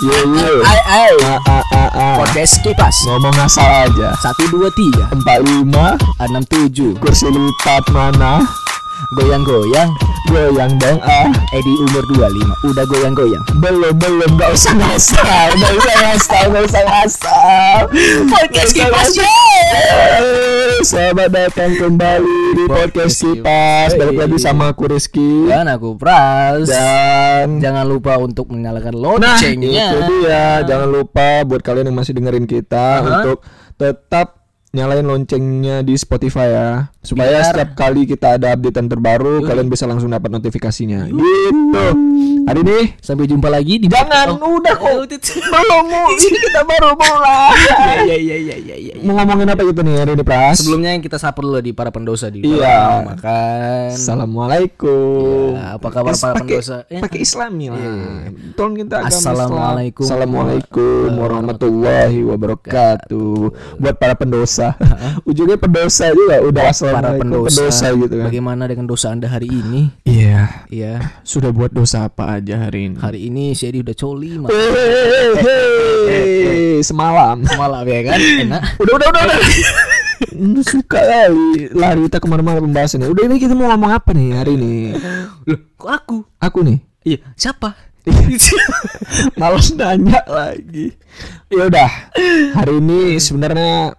Yo yo. Ai ai. Ah, ah, ah, ah. Podcast kipas. Ngomong asal aja. Satu dua tiga Empat lima. enam tujuh. Kursi lipat mana? Goyang-goyang. Goyang dong ah. Eh di umur 25 udah goyang-goyang. Belum belum nggak usah ngasal, nggak usah ngasal, nggak usah ngasal. Podcast Kipas. Selamat datang kembali di podcast Kipas. Balik lagi sama aku Rizky Dan aku Pras. dan Jangan lupa untuk menyalakan Nah, loncengnya. itu dia. Jangan lupa buat kalian yang masih dengerin kita Aha. untuk tetap nyalain loncengnya di Spotify ya. Supaya Biar- setiap kali kita ada updatean terbaru, Yoi. kalian bisa langsung dapat notifikasinya. Gitu. Hari ini Sampai jumpa lagi di jangan Oh. udah kok. Belum kita baru mulai. Ya ya ya ya ya. ya. Mau ngomongin apa gitu nih hari ini, Pras? Sebelumnya yang kita sapa dulu di para pendosa di Iya. makan. Assalamualaikum. Iya, apa kabar para pakai- pendosa? Ya. Pakai Islami lah. Iya. Tolong kita agama Islam. Assalamualaikum. Assalamualaikum warahmatullahi wabarakatuh. Buat para pendosa. Ujungnya pendosa juga udah para assalamualaikum pendosa, gitu kan. Bagaimana dengan dosa Anda hari ini? Iya. Iya. Sudah buat dosa apa aja hari ini? Hari ini Edi udah coli mah. Hehehe, semalam. Malah ya kan? Enak. Udah udah udah. udah. Lu suka kali lari kita ke mana-mana pembahasannya. Udah ini kita mau ngomong apa nih hari ini? Loh, kok aku? Aku nih. Iya, siapa? Males nanya lagi. Ya udah. Hari ini sebenarnya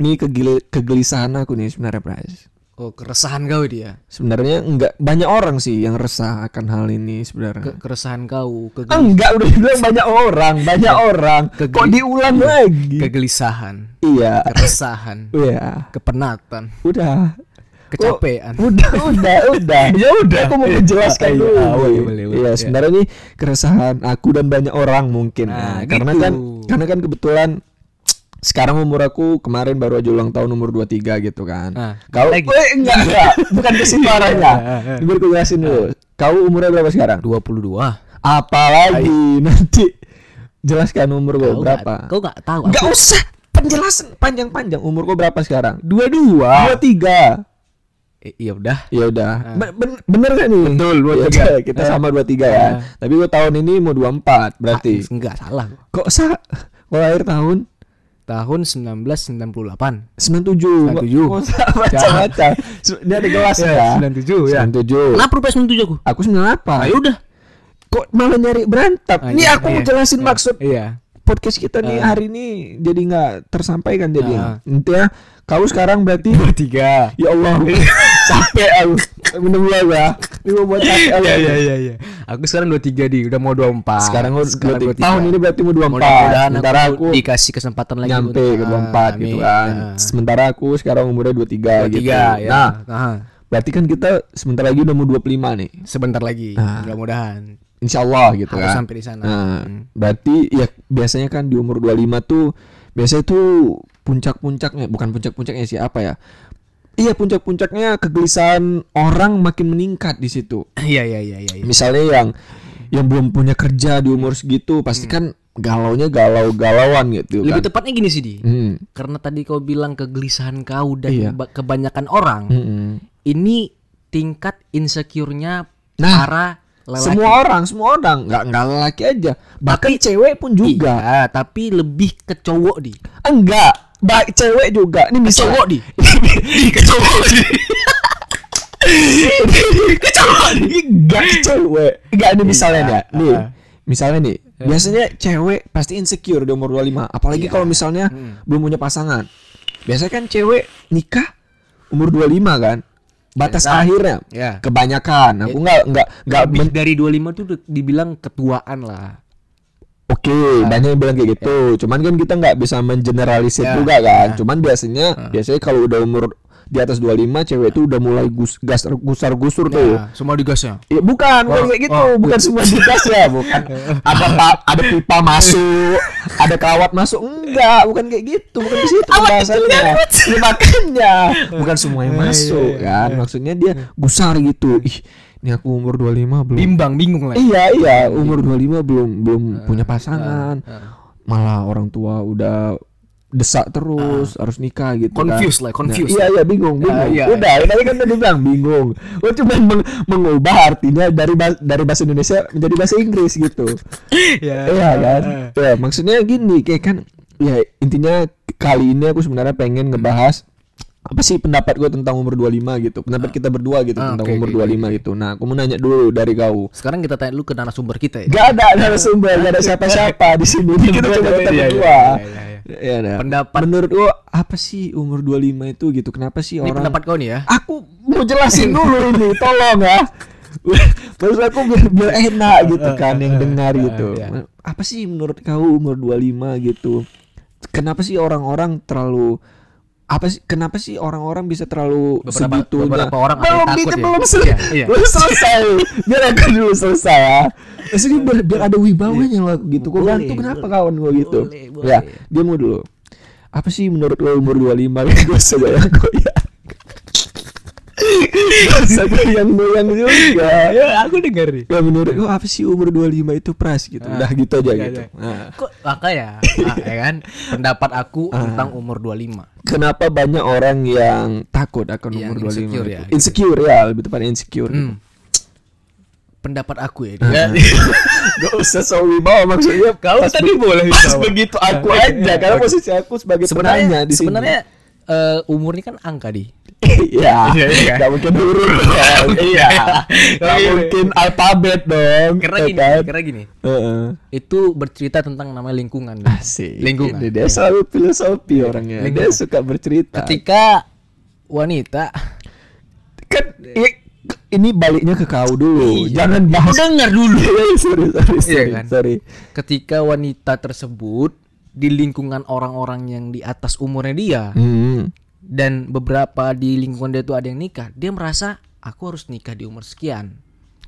nih kegili- kegelisahan aku nih sebenarnya Pras. oh, keresahan kau dia. Sebenarnya enggak banyak orang sih yang resah akan hal ini Ke sebenarnya. keresahan kau, ke Enggak udah bilang banyak orang, banyak orang. Kegeli- Kok diulang lagi? kegelisahan, Iya. keresahan, Iya. kepenatan, Udah. kecapean. Udah, udah, udah. Ya udah, aku mau menjelaskan Iya, dulu. ah, boleh, boleh, boleh. Iya, Iya. sebenarnya ini keresahan aku dan banyak orang mungkin. Nah, Nah, karena gitu. kan karena kan kebetulan sekarang umur aku kemarin baru aja ulang tahun umur 23 gitu kan. Nah, Kau lagi. Eh, enggak, enggak, bukan ke situ arahnya. Ah, Biar aku jelasin dulu. Kau umurnya berapa sekarang? 22. Apalagi nanti jelaskan umur Kau berapa. nggak- Kau enggak tahu. Enggak aku usah penjelasan panjang-panjang umur gua berapa sekarang? 22. 23. Eh, iya udah. Ya udah. Ben- bener kan nih? Betul, Ya 23. udah, kita sama 23 ya. Ah. Tapi gua tahun ini mau 24 berarti. enggak salah. Kok sa Kok lahir tahun Tahun 1998. 97. 97. Kok sa baca-baca. Dia ada kelas ya. 97 ya. 97. Kenapa rupanya 97 aku? Aku 98. Ayo udah. Kok malah nyari berantem? Ah, Nih iya, aku mau iya. jelasin Iya. maksud Iya. podcast kita nih Ah. hari ini jadi nggak tersampaikan jadi Ah. intinya kau sekarang berarti 23. ya Allah capek aku minum dulu ya ini mau buat capek aku Iya iya iya iya. Aku sekarang 23 di, udah mau 24. sekarang mau sekarang 23. tahun ini berarti mau 24 Mudah-mudahan sementara aku, aku dikasih kesempatan lagi nyampe ke Ah, 24 gitu kan Ah. sementara aku sekarang umurnya 23, 23 gitu ya. nah Aha. berarti kan kita sebentar lagi udah mau 25 nih sebentar lagi. Ah. Mudah-mudahan Insya Allah gitu harus kan sampai di sana. Nah, Hmm. berarti ya biasanya kan di umur 25 tuh biasanya tuh puncak-puncaknya bukan puncak-puncaknya sih apa ya? Iya puncak-puncaknya kegelisahan orang makin meningkat di situ. Iya iya iya iya. iya. Misalnya yang yang belum punya kerja di umur segitu pasti kan galaunya galau-galauan gitu Hmm. Lebih kan. tepatnya gini sih di. Hmm. Karena tadi kau bilang kegelisahan kau dan Iya. ba- kebanyakan orang, Mm-mm. ini tingkat insecure-nya Nah, para lelaki. Semua orang, semua orang, nggak nggak lelaki aja, bahkan cewek pun juga. Iya, tapi lebih ke cowok di. Enggak, baik cewek juga. Ini bisa Cowok di. ke cowok di. Kecewaan Enggak cewek Enggak ini misalnya Iya, ya Nih ah. Misalnya nih Biasanya cewek pasti insecure di umur 25 Apalagi Iya. kalau misalnya Hmm. Belum punya pasangan Biasanya kan cewek nikah Umur 25 kan Batas Biasa. akhirnya Ya. Kebanyakan Aku nggak nggak nggak dari 25 tuh dibilang ketuaan lah. Oke banyak yang bilang kayak gitu. Cuman kan kita nggak bisa mengeneralisir Ya, juga kan. ya. Cuman biasanya Biasanya kalau udah umur di atas 25 cewek itu udah mulai gus gas gusar gusur tuh. Ya, semua digasnya. Ya, bukan, bukan kayak gitu, oh. bukan semua digas ya, bukan. Ada ada pipa masuk, ada kawat masuk, enggak, bukan kayak gitu, bukan di situ pembahasannya. Ya, makanya, bukan semua yang Iya, masuk iya, kan, maksudnya dia gusar gitu. Ih, ini aku umur 25 belum. Bimbang, bingung lah. Iya, iya, umur 25 belum belum punya pasangan. Ah, Malah orang tua udah desak terus harus nikah gitu Confused kan. lah, confused. Nah, iya iya bingung bingung. Ah, iya, Udah tadi kan tadi bilang bingung. Gue cuma meng- mengubah artinya dari ba- dari bahasa Indonesia menjadi bahasa Inggris gitu. Ya. Iya kan? Ya, maksudnya gini kayak kan ya intinya kali ini aku sebenarnya pengen ngebahas apa sih pendapat gue tentang umur 25 gitu. Pendapat kita berdua gitu Ah, tentang oke, umur oke, 25 gitu. Nah, aku mau nanya dulu dari kau. Sekarang kita tanya dulu ke narasumber kita ya. Gak ada narasumber, gak ada siapa-siapa di sini. Kita cuma kita Iya, iya, berdua. iya, iya, Ya, nah. Pendapat- menurut gua apa sih umur 25 itu gitu? Kenapa sih Ini orang pendapat kau nih ya. Aku mau jelasin dulu ini, tolong ya. Maksud aku biar, biar enak gitu kan yang dengar gitu. iya. Apa sih menurut kau umur 25 gitu? Kenapa sih orang-orang terlalu apa sih kenapa sih orang-orang bisa terlalu Beberapa- segitunya beberapa orang belum takut ya? belum sel- Iya, iya. belum selesai. Biar aku dulu selesai ya. Maksudnya biar, biar ada wibawanya loh gitu. Kok gantung kenapa boleh. kawan gua gitu? Boleh, Ya boleh. dia mau dulu. Apa sih menurut lo umur 25 Gue segoyang-goyang Gak usah goyang-goyang juga Ya, aku dengar nih. Ya menurut lo apa sih umur 25 itu pras gitu Ah, Udah gitu aja iya, gitu. Nah, Kok makanya ah, ya kan pendapat aku tentang umur 25. Kenapa banyak orang yang takut akan Yang umur 25 insecure itu? ya, gitu. Insecure ya lebih tepatnya insecure Hmm. Pendapat aku ya. Nah. Gak usah so wibawa maksudnya Kau pas tadi boleh pas begitu aku aja karena posisi aku sebagai sebenarnya penanya di sini. sebenarnya eh, umur ini kan angka di. Ya, Iya, iya. gak mungkin huruf dong. Iya, gak Iya. mungkin alfabet dong. Karena ya gini, kan? karena gini. Heeh. Itu bercerita tentang namanya lingkungan. Asik. Lingkungan. Dia selalu filosofi orangnya. Dia suka bercerita. Ketika wanita kan ini baliknya ke kau dulu. Iya. Jangan bahas. dengar dulu. sorry, sorry, sorry, Iya kan? sorry. Ketika wanita tersebut di lingkungan orang-orang yang di atas umurnya dia Hmm. Dan beberapa di lingkungan dia itu ada yang nikah, dia merasa aku harus nikah di umur sekian.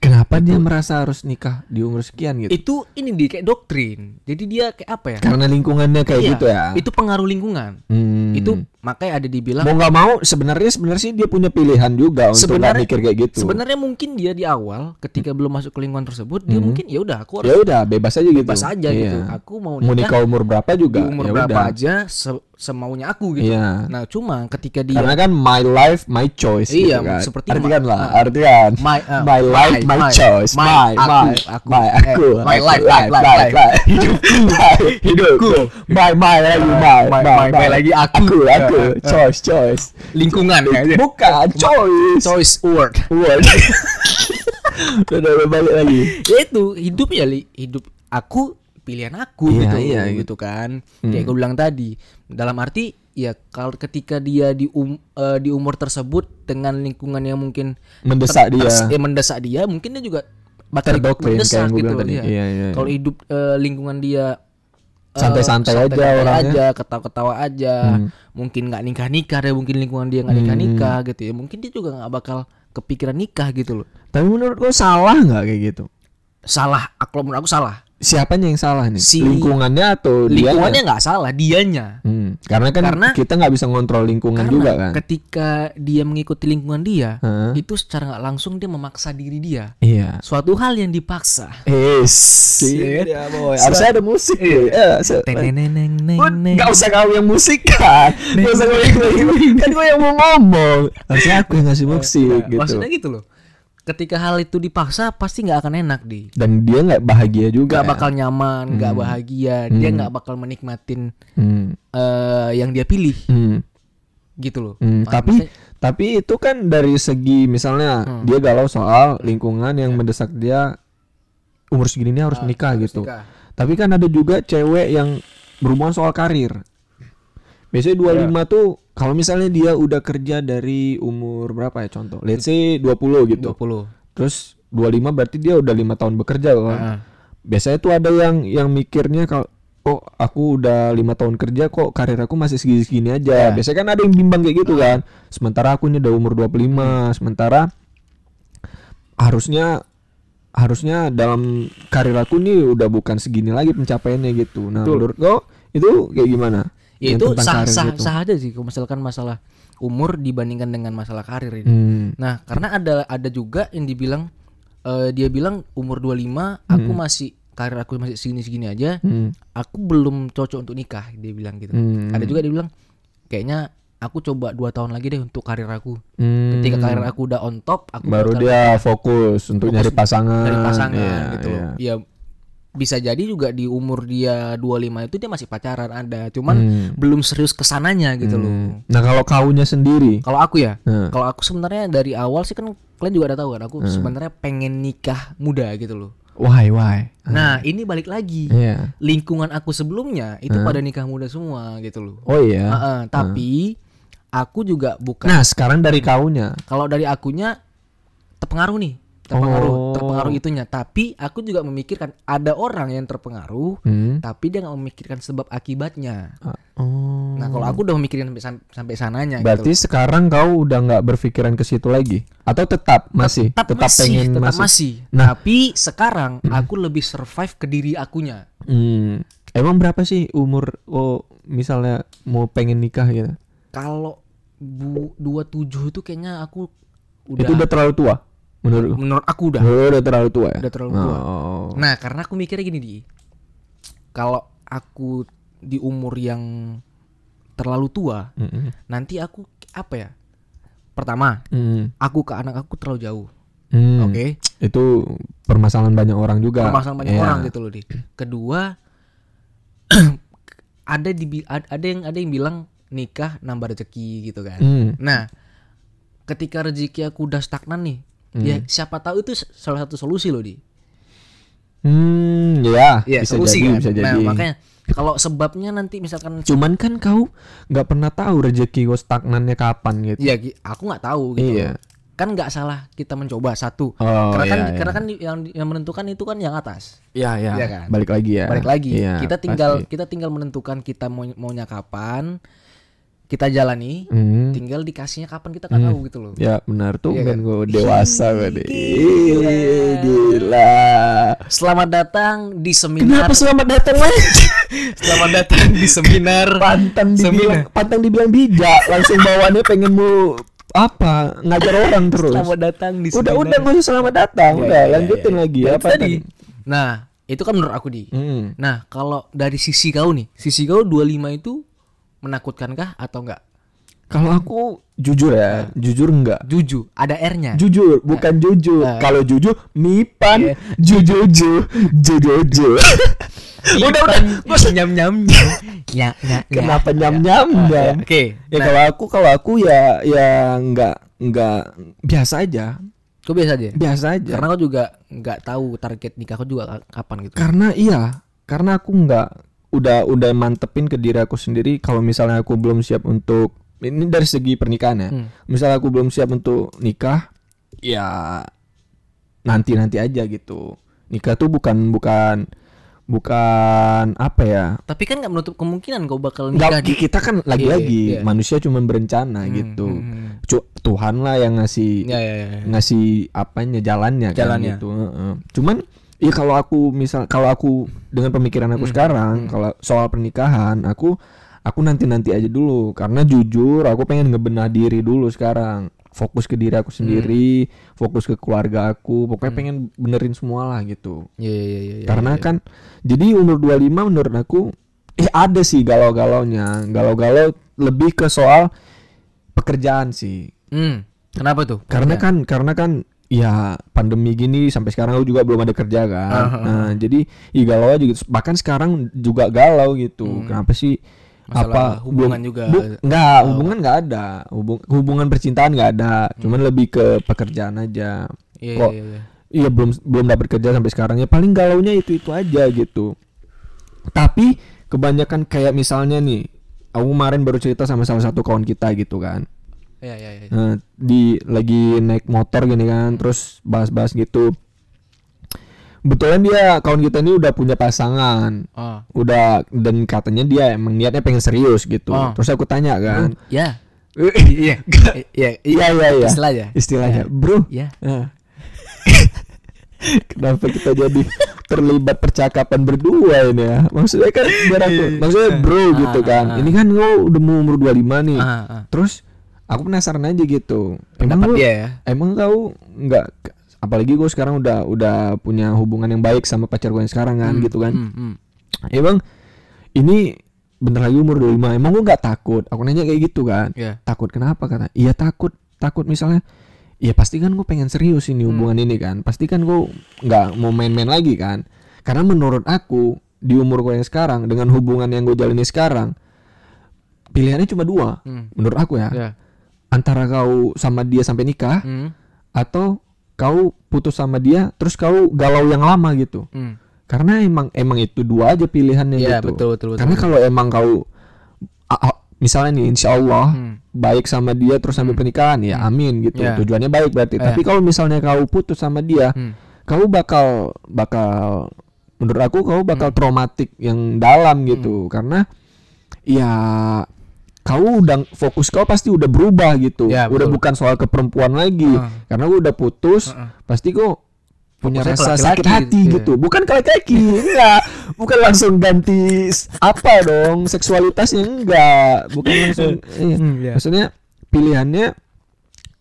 Kenapa dia merasa harus nikah di umur sekian gitu? Itu ini di kayak doktrin. Jadi dia kayak apa ya? Karena lingkungannya kayak Iya, gitu ya. Itu pengaruh lingkungan. Hmm. Itu makanya ada dibilang mau nggak mau sebenarnya sebenarnya sih dia punya pilihan juga untuk nggak sebenarnya mikir kayak gitu. Sebenarnya mungkin dia di awal ketika belum masuk ke lingkungan tersebut, dia mungkin ya udah aku ya harus udah bebas aja gitu. bebas aja gitu. Iya. Aku mau Mau nikah nikah umur berapa juga. di umur ya berapa aja se- semaunya aku gitu. Iya. Nah, cuma ketika dia Karena kan my life my choice Iya, gitu kan. seperti artikan lah, ah. artikan My, ah, my life my, my, my, choice. my, My aku, my aku. my Eh, life, life, life, life. hidupku. hidupku. My my lagi my My, my, my lagi aku. Aku aku Eh, eh. choice choice. lingkungan ya. Bukan choice. Choice word. Word. Udah balik lagi. ya itu hidup ya li hidup aku pilihan aku Iya, gitu iya, gitu kan kayak gue bilang tadi dalam arti ya kalau ketika dia di um, eh, di umur tersebut dengan lingkungan yang mungkin Mendesak dia. eh, mendesak dia mungkin dia juga bakal Terdoktrin, mendesak gitu tadi. dia. Iya, iya, kalau hidup eh, lingkungan dia eh, Santai-santai aja santai-santai orangnya. aja ketawa-ketawa aja mungkin nggak nikah nikah deh mungkin lingkungan dia nggak nikah nikah gitu ya mungkin dia juga nggak bakal kepikiran nikah gitu loh Tapi menurut lo salah nggak kayak gitu? salah kalau menurut aku salah Siapanya yang salah nih? Si- Lingkungannya atau dia? lingkungannya nggak salah dianya Hmm, karena kan Karena- kita nggak bisa ngontrol lingkungan juga kan. ketika dia mengikuti lingkungan dia Hah? itu secara nggak langsung dia memaksa diri dia Iya. suatu hal yang dipaksa Yes. Iya. Iya, boy. Harusnya ada musik. Iya. neng, Gak usah kau yang musik kan Gak usah kau yang Kan gue yang mau ngomong Harusnya aku yang ngasih musik gitu maksudnya gitu loh ketika hal itu dipaksa pasti nggak akan enak di Dan dia nggak bahagia juga nggak bakal nyaman nggak bahagia dia nggak bakal menikmatin Hmm. eh, yang dia pilih Hmm. gitu loh Hmm, Nah, tapi maksudnya- tapi itu kan dari segi misalnya dia galau soal lingkungan yang mendesak dia umur segini ini harus nikah harus gitu. nikah. Tapi kan ada juga cewek yang berhubungan soal karir. Biasanya 25 tuh kalau misalnya dia udah kerja dari umur berapa ya contoh? Let's say 20 gitu. 20 Terus 25 berarti dia udah lima tahun bekerja kan. Heeh. Biasanya tuh ada yang yang mikirnya kalau oh aku udah lima tahun kerja kok karir aku masih segini-segini aja. Ya. Biasanya kan ada yang bimbang kayak gitu kan. Sementara aku ini udah umur 25, sementara harusnya harusnya dalam karir aku nih udah bukan segini lagi pencapaiannya gitu. Nah, Betul. menurut kau itu kayak gimana? Ya itu sah sah, gitu. sah aja sih kalau misalkan masalah umur dibandingkan dengan masalah karir ini Hmm. Nah, karena ada ada juga yang dibilang eh, dia bilang umur 25 aku Hmm. masih karir aku masih segini-segini aja, Hmm. aku belum cocok untuk nikah dia bilang gitu. Hmm. Ada juga dia bilang kayaknya aku coba dua tahun lagi deh untuk karir aku. Hmm. Ketika karir aku udah on top, aku baru dia fokus untuk Fokus nyari pasangan. dari pasangan Iya, gitu. iya. Ya bisa jadi juga di umur dia 25 itu dia masih pacaran ada, cuman Hmm. belum serius ke sananya gitu loh. Hmm. Nah kalau kaunya sendiri, Kalau aku ya, Hmm. kalau aku sebenarnya dari awal sih kan kalian juga udah tahu kan, aku sebenarnya pengen nikah muda gitu loh. why why? Nah, ini balik lagi. Iya. Lingkungan aku sebelumnya itu pada nikah muda semua gitu loh. Oh iya. Heeh, tapi aku juga bukan Nah sekarang dari kaunya. kalau dari akunya terpengaruh nih terpengaruh Oh. terpengaruh itunya tapi aku juga memikirkan ada orang yang terpengaruh Hmm. tapi dia nggak memikirkan sebab akibatnya Oh. nah kalau aku udah memikirkan sampai sam- sampai sananya Berarti gitu. sekarang kau udah nggak berpikiran ke situ lagi? Atau tetap masih? tetap, masih pengen tetap masih? masih, Nah. tapi sekarang aku lebih survive ke diri akunya Hmm. Emang berapa sih umur oh misalnya mau pengen nikah gitu? kalau bu 27 itu kayaknya aku udah, Itu udah terlalu tua menurut menurut aku udah Oh, udah terlalu tua ya? Udah terlalu tua. Oh. Nah, karena aku mikirnya gini di, kalau aku di umur yang terlalu tua, Mm-mm. nanti aku apa ya? Pertama, Mm. aku ke anak aku terlalu jauh. Hmm. Oke, Itu permasalahan banyak orang juga. permasalahan banyak Iya. orang gitu loh di. Kedua, ada di ad- ada yang ada yang bilang nikah nambah rezeki gitu kan. Hmm. Nah, ketika rezeki aku udah stagnan nih, ya siapa tahu itu salah satu solusi loh di. Hmm, ya, Iya, bisa solusi jadi, kan. bisa Nah, jadi. makanya kalau sebabnya nanti misalkan Cuman kan kau nggak pernah tahu rezeki kau stagnannya kapan gitu. Iya, aku nggak tahu gitu. Iya. Kan nggak salah kita mencoba satu. Oh, karena kan iya, iya. karena kan yang yang menentukan itu kan yang atas. Iya, iya. Iya kan? Balik lagi ya. Balik lagi. Iya, kita tinggal pasti. kita tinggal menentukan kita mau maunya kapan. Kita jalani. Hmm. Tinggal dikasihnya kapan kita nggak tahu gitu loh. Ya benar tuh Iya kan gue dewasa gue deh. Gila. Gila. Selamat datang di seminar. Kenapa selamat datang lagi? Selamat datang di seminar. pantang dibilang pantang dibilang bijak, langsung bawaannya pengen mau apa ngajar orang terus. Selamat datang di Udah seminar. udah nggak usah selamat datang, Iya, udah iya, iya, lanjutin iya. lagi Ya, apa tadi? Nah, itu kan menurut aku di. Hmm. Nah, kalau dari sisi kau nih, sisi kau 25 itu menakutkankah atau enggak? Kalau aku jujur ya, jujur enggak. Jujur, ada R-nya. Jujur, bukan jujur. Nah. Kalau jujur, mipan, Iya. jujuju, jujuju. udah udah. nyam nyam nyam. Ya, ya, ya. Kenapa nyam nyam nyam? Oke. Ya Nah, kalau aku kalau aku ya ya enggak enggak biasa aja, kau biasa aja. biasa aja. Karena kau juga nggak tahu target nikah kau juga ka- kapan gitu. Karena iya, karena aku nggak udah udah mantepin ke diri aku sendiri kalau misalnya aku belum siap untuk ini dari segi pernikahan ya. Hmm. Misalnya aku belum siap untuk nikah, ya nanti nanti aja gitu. Nikah tuh bukan bukan bukan apa ya? Tapi kan nggak menutup kemungkinan kau bakal nikah Nggak, di kita kan lagi-lagi iya. manusia cuma berencana gitu. hmm. Cu- Tuhan lah yang ngasih Ya, ya, ya. ngasih apanya jalannya, Jalannya. kan gitu. Cuman ya kalau aku misal kalau aku dengan pemikiran Hmm, aku sekarang kalau soal pernikahan aku aku nanti-nanti aja dulu karena jujur aku pengen ngebenah diri dulu sekarang. Fokus ke diri aku sendiri, fokus ke keluarga aku, pokoknya pengen benerin semua lah gitu. Iya, iya, iya, iya, Karena iya. kan jadi umur 25 menurut aku eh ada sih galau-galaunya. Galau-galau lebih ke soal pekerjaan sih. Hmm. Kenapa tuh? Karena kan karena kan ya pandemi gini sampai sekarang aku juga belum ada kerja kan. Ah, Nah, jadi i galau aja gitu. Bahkan sekarang juga galau gitu. Kenapa sih Hmm. Masalah hubungan juga. enggak, hubungan enggak ada. Hubung, hubungan percintaan enggak ada. Cuman lebih ke pekerjaan aja. Hmm. Iya, Kok iya, iya. Iya belum belum dapat kerja sampai sekarang ya paling galaunya itu itu aja gitu. Tapi kebanyakan kayak misalnya nih, aku kemarin baru cerita sama salah satu kawan kita gitu kan. Iya, iya, iya. Nah, di lagi naik motor gini kan, terus bahas-bahas gitu. Kebetulan dia kawan kita ini udah punya pasangan, Oh. udah dan katanya dia emang niatnya pengen serius gitu. Oh. Terus aku tanya kan, Ya. iya, Iya, iya iya iya, Istilahnya. istilahnya, bro, Ya. Ah. Kenapa kita jadi terlibat percakapan berdua ini ya? Maksudnya kan biar aku, maksudnya bro gitu ah, kan. ah. Ini kan lo udah mau umur 25 nih. Terus aku penasaran aja gitu. Pendapat lu- dia ya. Emang kau nggak apalagi gue sekarang udah udah punya hubungan yang baik sama pacar gue yang sekarang kan gitu kan Hmm, hmm. ya bang ini bentar lagi umur 25 emang gue nggak takut aku nanya kayak gitu kan Ya. takut kenapa kata iya takut takut misalnya Iya pasti kan gue pengen serius ini hubungan ini kan Pasti kan gue nggak mau main-main lagi kan Karena menurut aku Di umur gue yang sekarang Dengan hubungan yang gue jalani sekarang Pilihannya cuma dua Hmm. Menurut aku ya Ya. Antara kau sama dia sampai nikah Hmm. Atau kau putus sama dia Terus kau galau yang lama gitu Hmm. Karena emang emang itu dua aja pilihannya Iya, gitu betul, betul, betul, Karena kalau emang kau Misalnya nih insya Allah Hmm. baik sama dia terus sampai pernikahan ya amin gitu Ya. tujuannya baik berarti Ya. tapi kalau misalnya kau putus sama dia Hmm. kau bakal bakal menurut aku kau bakal Hmm. traumatik yang dalam gitu karena ya kau udah fokus kau pasti udah berubah gitu Ya, udah bukan soal ke perempuan lagi Heeh. karena gua udah putus Heeh. pasti kau punya Fokusnya rasa laki-laki sakit hati gitu, gitu bukan laki-laki enggak bukan langsung ganti apa dong seksualitasnya enggak bukan langsung iya. Hmm, iya. maksudnya pilihannya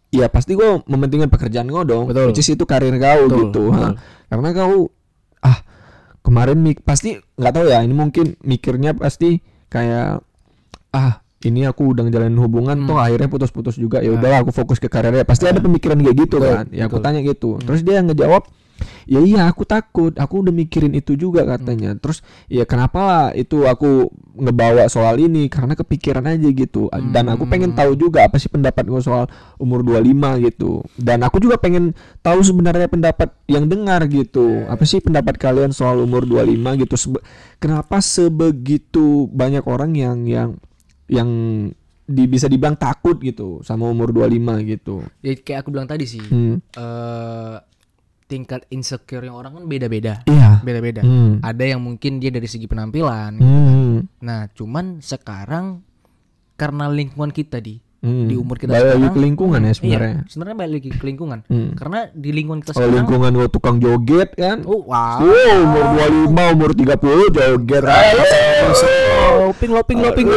ya pasti gue mementingkan pekerjaan gue dong Betul. which is itu karir kau Betul, gitu betul. karena kau ah kemarin mik pasti nggak tahu ya ini mungkin mikirnya pasti kayak ah ini aku udah ngejalanin hubungan Hmm. toh akhirnya putus-putus juga. Ya udahlah aku fokus ke karirnya. Pasti ada pemikiran kayak gitu Betul, kan. Ya aku betul. tanya gitu. Terus dia ngejawab ya iya aku takut. Aku udah mikirin itu juga katanya. Terus ya kenapa lah itu aku ngebawa soal ini? Karena kepikiran aja gitu. Dan aku pengen tahu juga apa sih pendapat gue soal umur 25 gitu. Dan aku juga pengen tahu sebenarnya pendapat yang dengar gitu. Apa sih pendapat kalian soal umur 25 gitu? Sebe- kenapa sebegitu banyak orang yang yang yang di, bisa dibilang takut gitu sama umur 25 gitu Ya kayak aku bilang tadi sih. hmm. eh tingkat insecure yang orang kan beda-beda. iya Beda-beda. Hmm. Ada yang mungkin dia dari segi penampilan. Hmm. Nah, cuman sekarang karena lingkungan kita di Hmm. di umur kita Balik lagi sekarang ke lingkungan ya Iya, sebenarnya. sebenarnya balik lagi ke lingkungan. Hmm. Karena di lingkungan kita Kalau sekarang lingkungan gua tukang joget kan. Oh, wow. Oh, umur 25, umur 30 joget. Loping loping loping.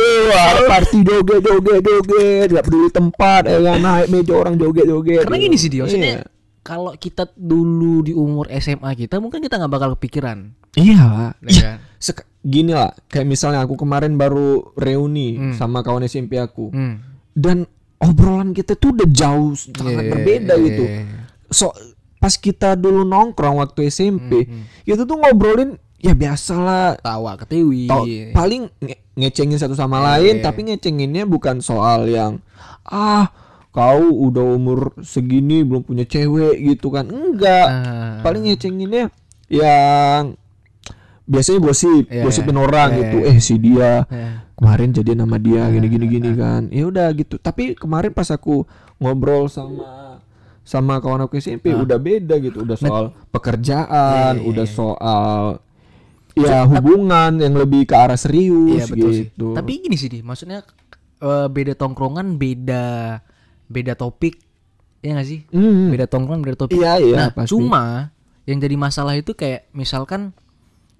Party joget joget joget, enggak peduli tempat, ya kan naik meja orang joget joget. Karena gini sih dia, Iya. kalau kita dulu di umur SMA kita mungkin kita nggak bakal kepikiran, Iya, ya Iya. kan? Gini lah, kayak misalnya aku kemarin baru reuni sama kawan SMP aku. Hmm. Dan obrolan kita tuh udah jauh sangat Iya, berbeda iya, gitu. iya. So pas kita dulu nongkrong waktu SMP, Hmm, itu tuh ngobrolin ya biasalah Tawa ketiwi. Tau- paling nge- ngecengin satu sama lain tapi ngecenginnya bukan soal yang ah kau udah umur segini belum punya cewek gitu kan enggak Ah. paling ngecenginnya yang biasanya gosip Iya, gosipin iya. orang Iya, gitu iya. eh si dia Ya. Kemarin jadi nama dia gini gini gini kan ya udah gitu tapi kemarin pas aku ngobrol sama sama kawan aku SMP udah beda gitu udah soal pekerjaan Iya, iya, udah iya. soal ya hubungan yang lebih ke arah serius Iya betul sih. gitu Tapi gini sih, Di, maksudnya eh, beda tongkrongan, beda beda topik, ya nggak sih? Hmm. Beda tongkrongan, beda topik. Iya, iya, Nah, pasti. cuma yang jadi masalah itu kayak misalkan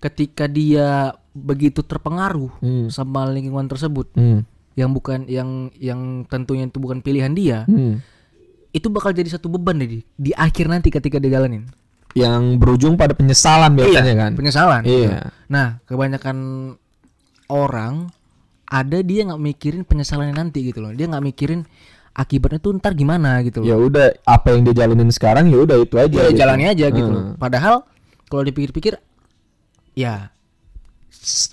ketika dia begitu terpengaruh Hmm. sama lingkungan tersebut, Hmm. yang bukan yang yang tentunya itu bukan pilihan dia, Hmm. itu bakal jadi satu beban deh di, di akhir nanti ketika dia jalanin. yang berujung pada penyesalan biasanya kan Penyesalan. Iya. Nah, kebanyakan orang ada dia nggak mikirin penyesalannya nanti gitu loh. Dia nggak mikirin akibatnya tuh ntar gimana gitu loh. ya udah apa yang dia jalanin sekarang ya udah itu aja Ya, gitu. jalani aja gitu Hmm. loh. Padahal kalau dipikir-pikir ya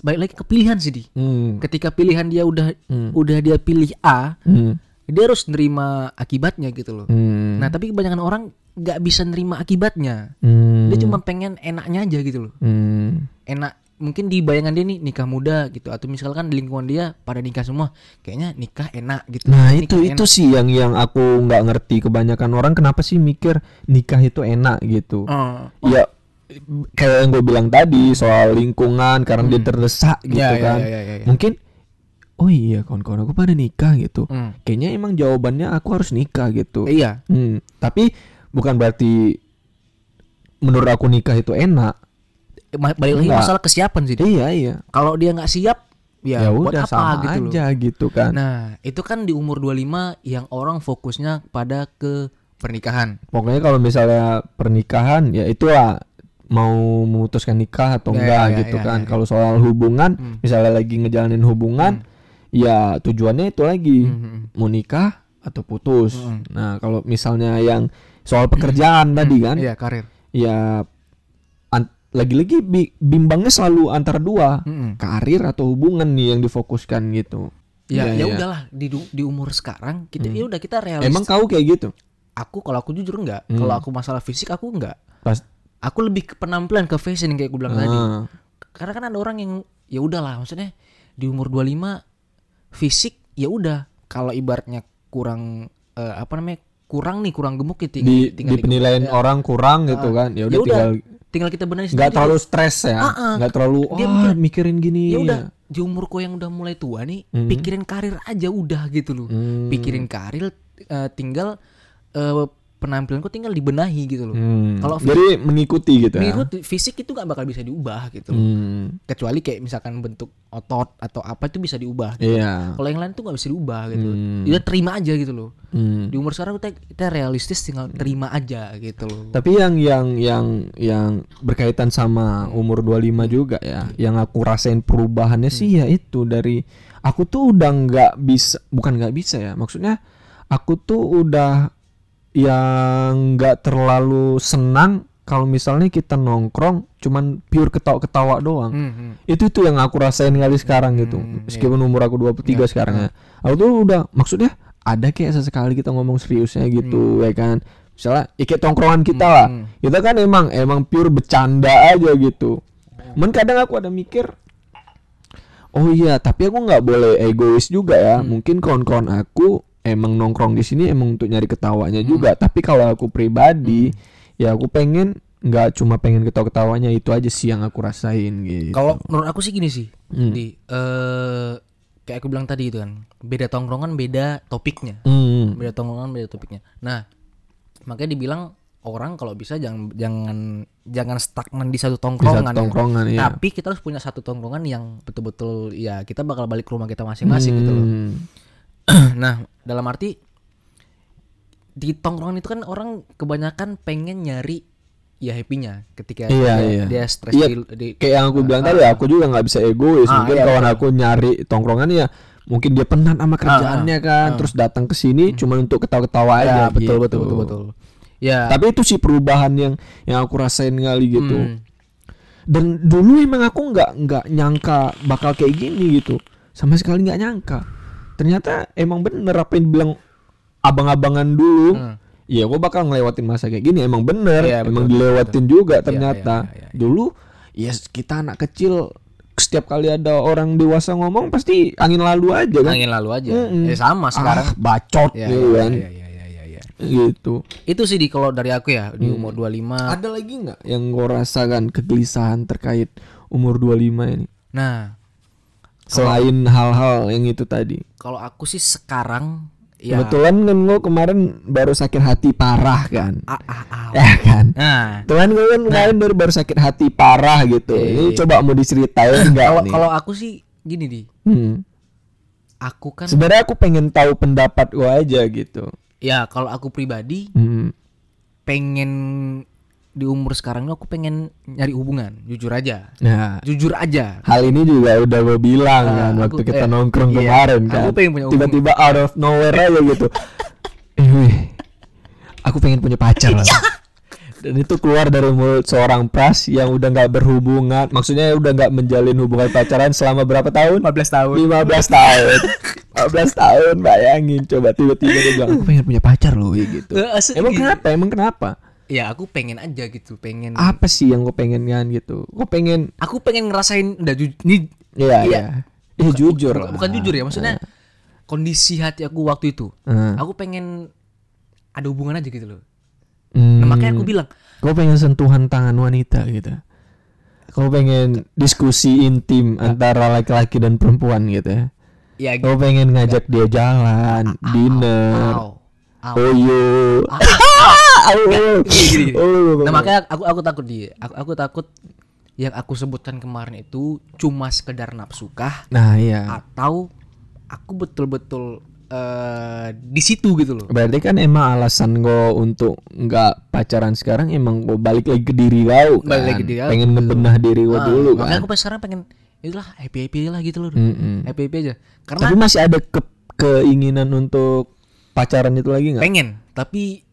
balik lagi ke pilihan sih di. Hmm. Ketika pilihan dia udah Hmm. udah dia pilih A, Hmm. dia harus nerima akibatnya gitu loh. Hmm. Nah, tapi kebanyakan orang nggak bisa nerima akibatnya. Hmm. Dia cuma pengen enaknya aja gitu loh. Hmm. enak mungkin di bayangan dia nih nikah muda gitu atau misalkan di lingkungan dia pada nikah semua kayaknya nikah enak gitu Nah Nikah itu enak. itu sih yang yang aku nggak ngerti kebanyakan orang kenapa sih mikir nikah itu enak gitu. Oh. Ya kayak yang gue bilang tadi soal lingkungan karena dia terdesak gitu Ya, ya, kan. ya, ya, ya, ya. Mungkin oh iya kawan-kawan aku pada nikah gitu. Hmm. Kayaknya emang jawabannya aku harus nikah gitu. iya Hmm, tapi bukan berarti menurut aku nikah itu enak. Balik lagi masalah kesiapan sih Di. Iya iya. kalau dia nggak siap ya, Ya, buat udah apa sama gitu loh aja gitu kan. nah itu kan di umur 25 yang orang fokusnya pada ke pernikahan. Pokoknya kalau misalnya pernikahan ya itulah mau memutuskan nikah atau Ya, enggak ya, gitu ya, kan. ya, ya. Kalau soal hubungan, Hmm. misalnya lagi ngejalanin hubungan, ya tujuannya itu lagi Hmm. mau nikah atau putus. Hmm. Nah, kalau misalnya yang soal pekerjaan tadi kan, Iya, karir. ya lagi-lagi bi- bimbangnya selalu antara dua, Mm-mm. karir atau hubungan nih yang difokuskan gitu. Ya, Iya, ya iya. udahlah di di umur sekarang kita ya udah kita realistis. Emang kau kayak gitu? aku kalau aku jujur enggak. Hmm. Kalau aku masalah fisik aku enggak. Pas Aku lebih ke penampilan ke fashion yang kayak gue bilang tadi. Ah. Karena kan ada orang yang ya udahlah maksudnya di umur 25 fisik ya udah. Kalau ibaratnya kurang eh, apa namanya kurang nih kurang gemuk ya tinggal, di, tinggal di penilaian orang kurang gitu kan. Ya udah ya udah tinggal tinggal kita benahi nggak terlalu stres ya. Ah, nggak terlalu Dia wah mikir- mikirin gini. ya udah di umurku yang udah mulai tua nih Mhm. pikirin karir aja udah gitu loh. Hmm. pikirin karir eh, tinggal eh, penampilanku tinggal dibenahi gitu loh Hmm. Kalau jadi mengikuti gitu ya Mengikut fisik itu nggak bakal bisa diubah gitu hmm. kecuali kayak misalkan bentuk otot atau apa itu bisa diubah gitu. iya kalau yang lain tuh nggak bisa diubah gitu Hmm. dia terima aja gitu loh Hmm. di umur sekarang kita, kita realistis tinggal terima aja gitu loh tapi yang yang yang yang berkaitan sama umur 25 juga ya yang aku rasain perubahannya sih ya itu dari aku tuh udah nggak bisa bukan nggak bisa ya maksudnya aku tuh udah yang nggak terlalu senang kalau misalnya kita nongkrong cuman pure ketawa-ketawa doang. Hmm, hmm. itu tuh yang aku rasain kali sekarang gitu. Hmm, meskipun umur aku 23 sekarang ya. Aku tuh udah maksudnya ada kayak sesekali kita ngomong seriusnya gitu ya kan. Misalnya ya kayak tongkrongan kita lah. Hmm. kita kan emang emang pure bercanda aja gitu. Men kadang aku ada mikir oh iya tapi aku nggak boleh egois juga ya. Mungkin kawan-kawan aku emang nongkrong di sini emang untuk nyari ketawanya juga tapi kalau aku pribadi ya aku pengen nggak cuma pengen ketawa-ketawanya itu aja sih yang aku rasain gitu kalau menurut aku sih gini sih Hmm. di eh kayak aku bilang tadi itu kan beda tongkrongan beda topiknya Hmm. beda tongkrongan beda topiknya nah makanya dibilang orang kalau bisa jangan jangan jangan stagnan di satu Di tongkrongan satu ya. tongkrongan ya. tapi kita harus punya satu tongkrongan yang betul-betul ya kita bakal balik ke rumah kita masing-masing gitu loh Hmm. nah dalam arti di tongkrongan itu kan orang kebanyakan pengen nyari ya happy-nya ketika Iya, dia, iya. dia stres Iya, di, di- Kayak yang aku bilang tadi aku juga nggak bisa egois. Ah, mungkin iya, kawan betul. aku nyari tongkrongan ya mungkin dia penat sama kerjaannya kan, terus datang ke sini cuma untuk ketawa-ketawa aja. ya betul gitu. betul betul betul ya Tapi itu sih perubahan yang yang aku rasain kali gitu. hmm, Dan dulu emang aku nggak nggak nyangka bakal kayak gini gitu. Sama sekali nggak nyangka. Ternyata emang bener apa yang dibilang abang-abangan dulu. Hmm. Iya, gue bakal ngelewatin masa kayak gini. Emang bener, Iya, betul, emang betul, dilewatin juga ternyata. iya, iya, iya. Dulu, ya kita anak kecil, setiap kali ada orang dewasa ngomong pasti angin lalu aja kan. angin lalu aja Mm-mm. ya sama sekarang Ah, bacot ya, gitu ya, kan. ya, ya, ya, ya, ya. Gitu. itu sih di kalau dari aku ya di Hmm. umur 25 Ada lagi nggak yang gue rasakan kegelisahan terkait umur 25 ini? nah Selain hal-hal yang itu tadi. Kalau aku sih sekarang ya Kebetulan kan gue kemarin baru sakit hati parah kan. ah, ah, ah. Ya kan. nah Tuhan gue kan kemarin baru baru sakit hati parah gitu. Ini coba mau diceritain enggak kalau nih? kalau aku sih gini di Hmm. aku kan Sebenarnya aku pengen tahu pendapat gue aja gitu. ya kalau aku pribadi Hmm. pengen di umur sekarang ini aku pengen nyari hubungan jujur aja Nah, jujur aja hal ini juga udah gue bilang Ah, kan aku- waktu kita eh, nongkrong iya. kemarin Aku kan. pengen punya hubungan. Tiba-tiba out of nowhere aja gitu. eh, aku pengen punya pacar lah. Dan itu keluar dari mulut seorang pras yang udah nggak berhubungan, maksudnya udah nggak menjalin hubungan pacaran selama berapa tahun? 15 tahun 15 tahun 15 tahun bayangin coba tiba-tiba dia bilang aku pengen punya pacar loh gitu Eh, asli emang gitu. kenapa emang kenapa ya aku pengen aja gitu pengen apa sih yang gue pengen kan gitu gue pengen aku pengen ngerasain udah ju- ini Iya, Iya. iya. Eh, jujur bukan, lah. bukan jujur ya maksudnya kondisi hati aku waktu itu Hmm. aku pengen ada hubungan aja gitu loh Hmm. nah, makanya aku bilang Gue pengen sentuhan tangan wanita gitu. Gue pengen diskusi intim antara laki-laki dan perempuan gitu ya. ya Gue pengen ngajak dia jalan, dinner, au, au. oyo. Gini, gini, gini. Oh, nah makanya aku aku takut dia aku aku takut yang aku sebutkan kemarin itu cuma sekedar nafsukah Nah iya. atau aku betul-betul eh di situ gitu loh. Berarti kan emang alasan gue untuk nggak pacaran sekarang emang gue balik lagi ke diri gue kan. Balik lagi ke diri Pengen ngebenah diri gue Ah, dulu makanya kan. aku pas sekarang pengen itulah happy happy lah gitu loh. Mm-mm. Happy happy aja. Karena Tapi masih ada ke- keinginan untuk pacaran itu lagi nggak? pengen, tapi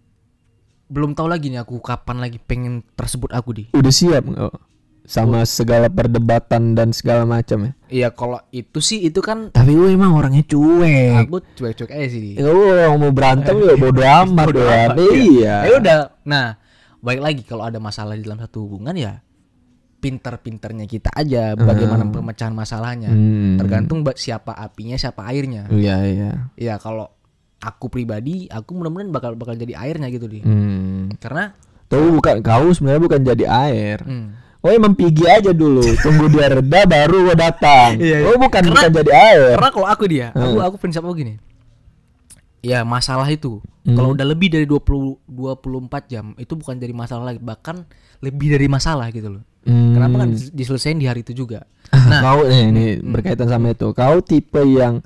belum tahu lagi nih aku kapan lagi pengen tersebut aku di. Udah siap nggak? Sama segala perdebatan dan segala macam ya. Iya kalau itu sih itu kan Tapi gue emang orangnya cuek. aku cuek-cuek aja sih. Ya gue orang mau berantem ya bodo amat Bodo ya. amat, Iya. Ya udah. Nah, baik lagi kalau ada masalah di dalam satu hubungan ya pinter-pinternya kita aja bagaimana pemecahan masalahnya. Hmm. Tergantung siapa apinya, siapa airnya. Iya iya. Ya kalau aku pribadi, aku mudah-mudahan bakal bakal jadi airnya gitu di. Hmm. Karena Tuh bukan kau sebenarnya bukan jadi air. hmm, Oh emang pigi aja dulu, tunggu dia reda baru gue datang. Iya, iya. Oh bukan Karena- bukan jadi air. karena kalau aku dia, aku Hmm. aku prinsip aku gini. Ya masalah itu kalau udah lebih dari 20 24 jam itu bukan jadi masalah lagi, bahkan lebih dari masalah gitu loh. Hmm. Kenapa kan dis- diselesain di hari itu juga? Nah, kau eh, ini Hmm. berkaitan sama itu. Kau tipe yang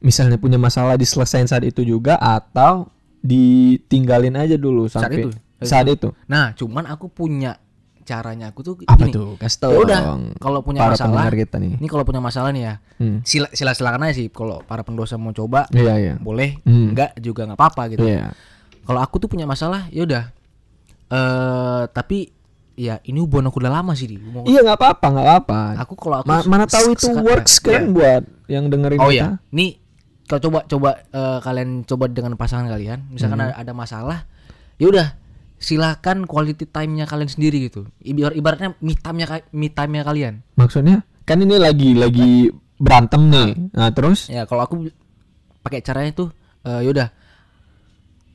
misalnya punya masalah diselesain saat itu juga atau ditinggalin aja dulu Saat sampai itu? saat itu. Nah, cuman aku punya caranya aku tuh Apa gini. tuh? Kasih Ya tahu udah, kalau punya para masalah, kita nih. ini kalau punya masalah nih ya, Hmm. sila sila silakan aja sih. Kalau para pendosa mau coba, Iya iya. boleh. Hmm. Enggak juga nggak apa-apa gitu. Iya. Kalau aku tuh punya masalah, ya udah. Eh, tapi ya ini hubungan aku udah lama sih di. Iya nggak apa-apa nggak apa-apa. Aku kalau aku Ma- mana tahu itu works kan Iya. buat yang dengerin Oh kita. iya, nih kalau coba coba eh, kalian coba dengan pasangan kalian, misalkan Hmm. ada, masalah, ya udah silakan quality time-nya kalian sendiri gitu. Ibar ibaratnya me time-nya me time-nya kalian. Maksudnya kan ini lagi lagi berantem nih. Nah terus Ya kalau aku pakai caranya tuh, eh, yaudah,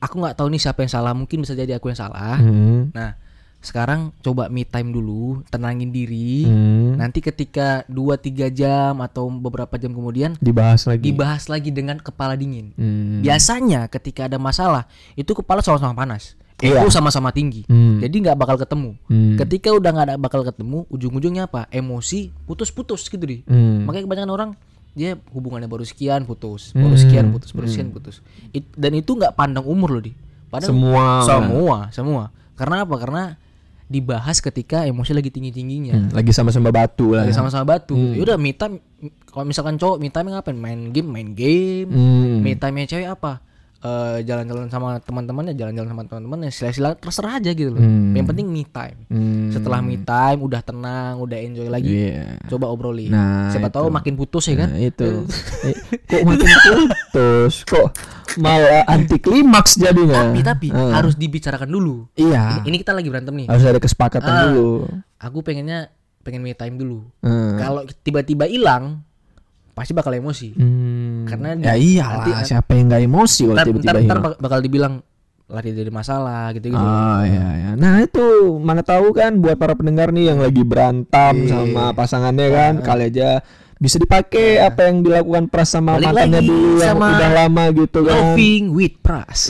aku nggak tahu nih siapa yang salah, mungkin bisa jadi aku yang salah. Hmm. Nah sekarang coba me time dulu, tenangin diri. Hmm. Nanti ketika 2-3 jam atau beberapa jam kemudian dibahas lagi. dibahas lagi dengan kepala dingin. Hmm. Biasanya ketika ada masalah itu kepala sama-sama panas, Iya. sama-sama tinggi. Hmm. Jadi nggak bakal ketemu. Hmm. Ketika udah nggak ada bakal ketemu, ujung-ujungnya apa? Emosi putus-putus gitu deh. Hmm. Makanya kebanyakan orang dia hubungannya baru sekian putus, baru sekian Hmm. putus, baru sekian putus. It- dan itu nggak pandang umur loh di. Padahal Semua. semua, semua. Karena apa? Karena dibahas ketika emosi lagi tinggi-tingginya. Hmm, lagi sama-sama batu lah. Lagi sama-sama batu. Yaudah me time kalau misalkan cowok me time ngapain? Main game, main game. Hmm. Me time cewek apa? Eh, jalan-jalan sama teman-temannya, jalan-jalan sama teman-temannya, sila-sila terserah aja gitu loh. Hmm. Yang penting me time. Hmm. Setelah me time udah tenang, udah enjoy lagi. Iya. Coba obrolin. Nah, Siapa itu. tahu makin putus ya kan? Nah, itu. Eh, kok makin putus? Kok malah anti klimaks jadinya? Tapi tapi Ah. harus dibicarakan dulu. Iya. Ini, ini kita lagi berantem nih. Harus ada kesepakatan Ah. dulu. Aku pengennya pengen me time dulu. Hmm. Kalau tiba-tiba hilang, pasti bakal emosi. Hmm. Karena ya iyalah nanti- siapa yang nggak emosi kalau ntar, tiba-tiba ntar, ntar hilang. bak- bakal dibilang lari dari masalah gitu-gitu. Oh iya ya. Nah itu mana tahu kan buat para pendengar nih yang lagi berantem Iya. sama pasangannya kan kali aja bisa dipakai apa yang dilakukan pras sama Balik mantannya dulu yang sama udah lama gitu kan. Loving with Pras.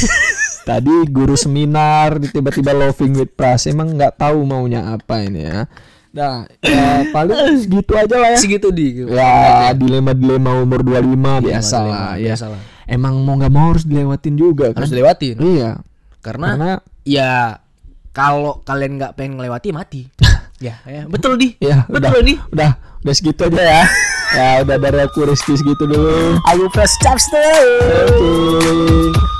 Tadi guru seminar tiba-tiba loving with pras emang nggak tahu maunya apa ini ya. Nah, ya paling segitu aja lah ya. Segitu di. Ya, dilema-dilema umur 25 biasa lah ya. Biasa lah. Emang mau nggak mau harus dilewatin juga kan. Harus dilewatin. Iya. Karena, Karena ya kalau kalian nggak pengen ngelewati mati. ya, ya, betul di. ya udah Betul nih. udah udah segitu aja ya. ya udah dari aku Rizky segitu dulu. Ayo press chapstick. Oke.